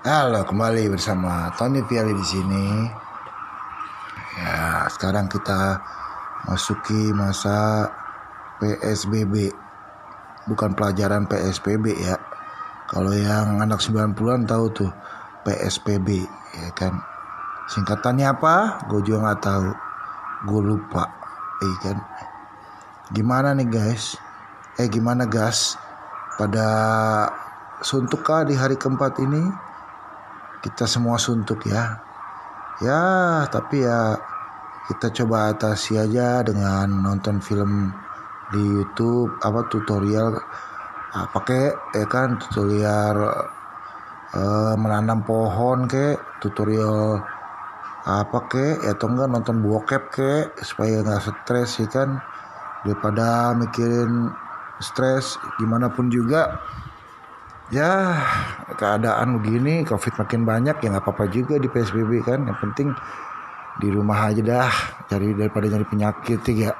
Halo, kembali bersama Tony Piali di sini. Ya, sekarang kita masuki masa PSBB. Bukan pelajaran PSBB ya. Kalau yang anak 90-an tahu tuh PSBB ya kan. Singkatannya apa? Gue juga nggak tahu. Gue lupa. Iya kan. Gimana nih guys? Eh gimana gas? Pada suntuk kah di hari keempat ini? Kita semua suntuk ya. Ya, tapi ya kita coba atasi aja dengan nonton film di YouTube apa tutorial ah, pakai ya kan tutorial eh, menanam pohon ke tutorial apa ke ya atau enggak nonton bokep ke supaya nggak stres ya kan daripada mikirin stres gimana pun juga ya keadaan begini covid makin banyak ya nggak apa-apa juga di psbb kan. Yang penting di rumah aja dah cari daripada nyari penyakit ya.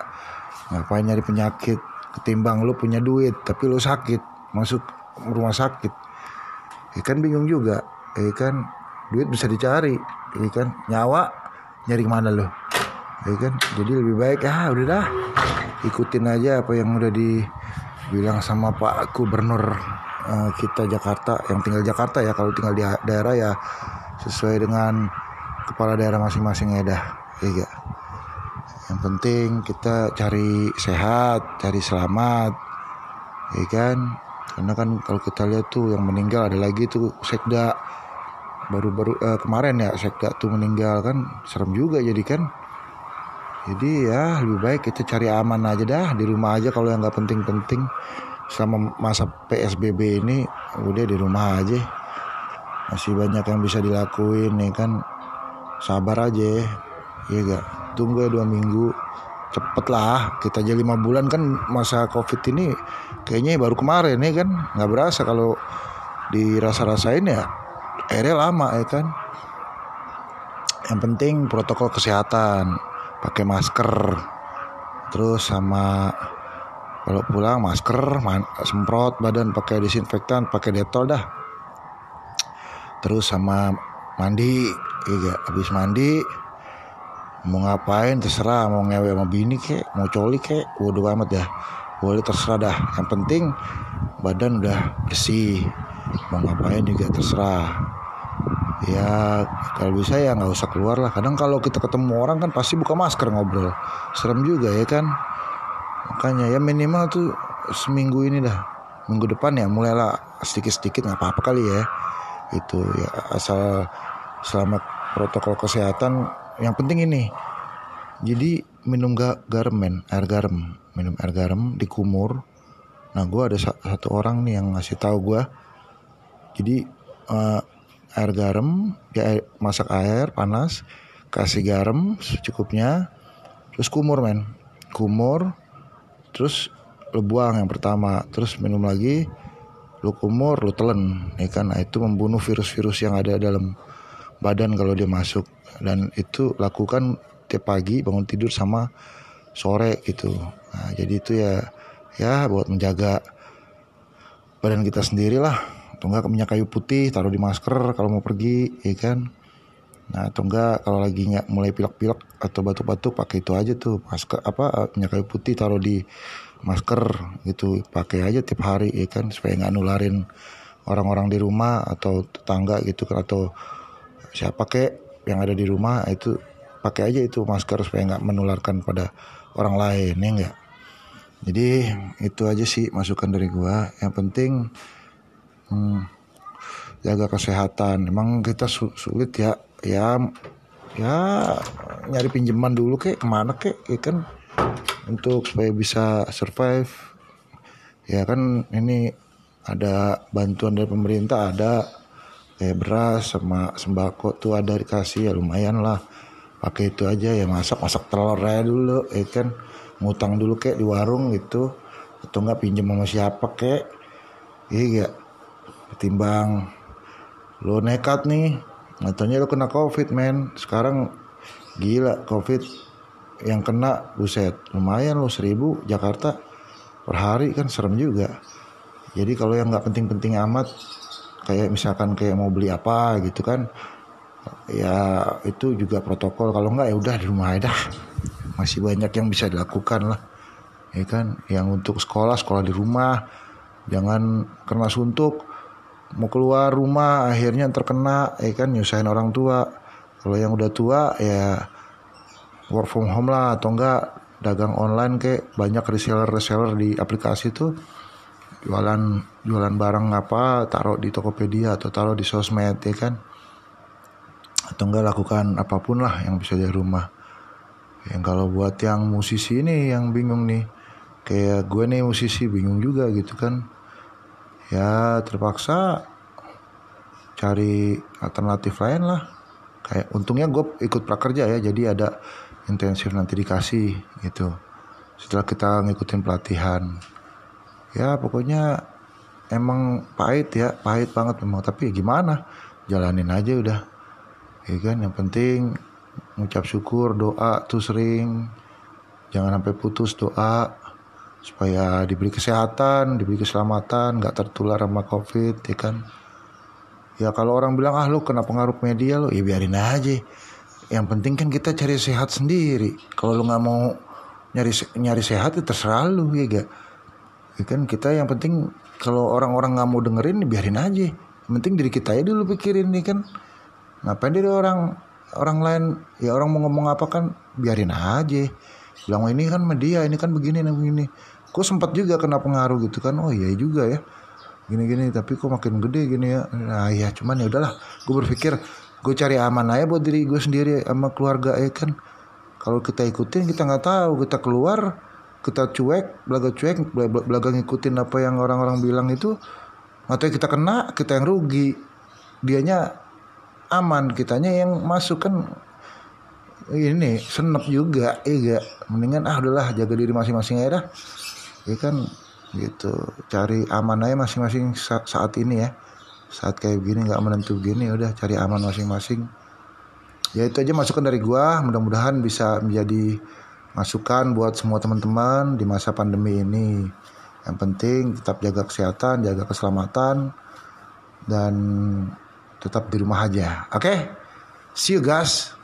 Ngapain nyari penyakit? Ketimbang lu punya duit tapi lu sakit masuk rumah sakit. Ya kan bingung juga ya kan? Duit bisa dicari ya kan? Nyawa nyari ke mana lo ya jadi lebih baik ah udah dah. Ikutin aja apa yang udah dibilang sama Pak Gubernur uh, kita Jakarta yang tinggal Jakarta ya. Kalau tinggal di daerah ya sesuai dengan kepala daerah masing-masing ya dah. Ya yang penting kita cari sehat cari selamat ya kan? Karena kan kalau kita lihat tuh yang meninggal ada lagi tuh sekda. Baru-baru uh, kemarin ya sekda tuh meninggal kan serem juga jadi kan? Jadi ya lebih baik kita cari aman aja dah di rumah aja kalau yang nggak penting-penting selama masa PSBB ini udah di rumah aja. Masih banyak yang bisa dilakuin nih kan? Sabar aja ya gak tunggu ya dua minggu. Cepet lah kita aja lima bulan. Kan masa covid ini kayaknya baru kemarin ya kan? Nggak berasa kalau dirasa-rasain ya akhirnya lama ya kan? Yang penting protokol kesehatan pakai masker terus sama kalau pulang masker man, semprot badan pakai disinfektan pakai detol dah. Terus sama mandi iya habis mandi mau ngapain terserah mau ngewe sama bini kek mau coli kek waduh amat dah boleh terserah dah. Yang penting badan udah bersih. Mau ngapain juga terserah. Ya kalau bisa ya nggak usah keluar lah. Kadang kalau kita ketemu orang kan pasti buka masker ngobrol. Serem juga ya kan makanya ya minimal tuh seminggu ini dah. Minggu depan ya mulailah sedikit-sedikit nggak apa-apa kali ya. Itu ya asal selamat protokol kesehatan. Yang penting ini jadi minum ga garam men. Air garam. Minum air garam dikumur nah gue ada satu orang nih yang ngasih tahu gue jadi uh, air garam ya air, masak air panas kasih garam secukupnya terus kumur men. Kumur terus lu buang yang pertama terus minum lagi lu kumur lu telan. Ya kan nah, itu membunuh virus-virus yang ada dalam badan kalau dia masuk. Dan itu lakukan tiap pagi bangun tidur sama sore gitu. Nah jadi itu ya ya buat menjaga badan kita sendiri lah atau enggak minyak kayu putih taruh di masker kalau mau pergi ya kan nah atau enggak kalau lagi nggak mulai pilek-pilek atau batuk-batuk pakai itu aja tuh masker apa minyak kayu putih taruh di masker gitu pakai aja tiap hari ya kan supaya nggak nularin orang-orang di rumah atau tetangga gitu kan atau siapa kek yang ada di rumah itu pakai aja itu masker supaya nggak menularkan pada orang lain ya enggak jadi itu aja sih masukan dari gua. Yang penting hmm, jaga kesehatan. Emang kita sulit ya ya ya nyari pinjaman dulu kek ke mana kek ya kan? Untuk supaya bisa survive. Ya kan ini ada bantuan dari pemerintah ada kayak beras sama sembako tuh ada dikasih ya lumayan lah. Pakai itu aja ya masak masak telur aja dulu ya kan? Ngutang dulu kek di warung gitu. Atau enggak pinjam sama siapa kek? Iya. Ketimbang lo nekat nih Nyatanya lo kena covid men. Sekarang gila covid. Yang kena buset Lumayan lo seribu. Jakarta Per hari kan serem juga. Jadi kalau yang nggak penting-penting amat kayak misalkan kayak mau beli apa gitu kan ya itu juga protokol. Kalau enggak ya udah di rumah aja masih banyak yang bisa dilakukan lah. Ya kan? Yang untuk sekolah sekolah di rumah. Jangan kena suntuk mau keluar rumah akhirnya terkena ya kan nyusahin orang tua. Kalau yang udah tua ya work from home lah atau enggak dagang online kayak banyak reseller reseller di aplikasi tuh jualan jualan barang apa taruh di Tokopedia atau taruh di sosmed ya kan. Atau enggak lakukan apa pun lah yang bisa dari rumah. Yang kalau buat yang musisi ini yang bingung nih kayak gue nih musisi bingung juga gitu kan ya terpaksa cari alternatif lain lah. Kayak untungnya gue ikut prakerja ya jadi ada intensif nanti dikasih gitu. Setelah kita ngikutin pelatihan. Ya pokoknya emang pahit ya pahit banget memang. Tapi ya gimana jalanin aja udah. Ya kan yang penting ngucap syukur doa tuh sering. Jangan sampai putus doa supaya diberi kesehatan diberi keselamatan nggak tertular sama covid ya kan? Ya kalau orang bilang ah lu kena pengaruh media lo ya biarin aja. Yang penting kan kita cari sehat sendiri. Kalau lu nggak mau nyari nyari sehat ya terserah lu ya gak ya kan kita yang penting kalau orang-orang nggak mau dengerin biarin aja. Yang penting diri kita aja dulu pikirin nih kan? Ngapain dari orang orang lain ya orang mau ngomong apa kan biarin aja bilang oh, ini kan media ini kan begini nih begini. Kok sempat juga kena pengaruh gitu kan? Oh iya juga ya. Gini-gini tapi kok makin gede gini ya? Nah ya cuman ya udahlah. Gue berpikir gue cari aman aja buat diri gue sendiri sama keluarga ya kan. Kalau kita ikutin kita nggak tahu. Kita keluar kita cuek belaga cuek belaga ngikutin apa yang orang-orang bilang itu atau kita kena kita yang rugi. Dianya aman kitanya yang masuk kan ini senep juga iya mendingan ah udahlah jaga diri masing-masing aja dah ya kan gitu cari aman aja masing-masing saat ini ya saat kayak gini nggak menentu gini ya udah cari aman masing-masing ya itu aja masukan dari gua mudah-mudahan bisa menjadi masukan buat semua teman-teman di masa pandemi ini. Yang penting tetap jaga kesehatan, jaga keselamatan, dan tetap di rumah aja. Oke, okay? see you guys.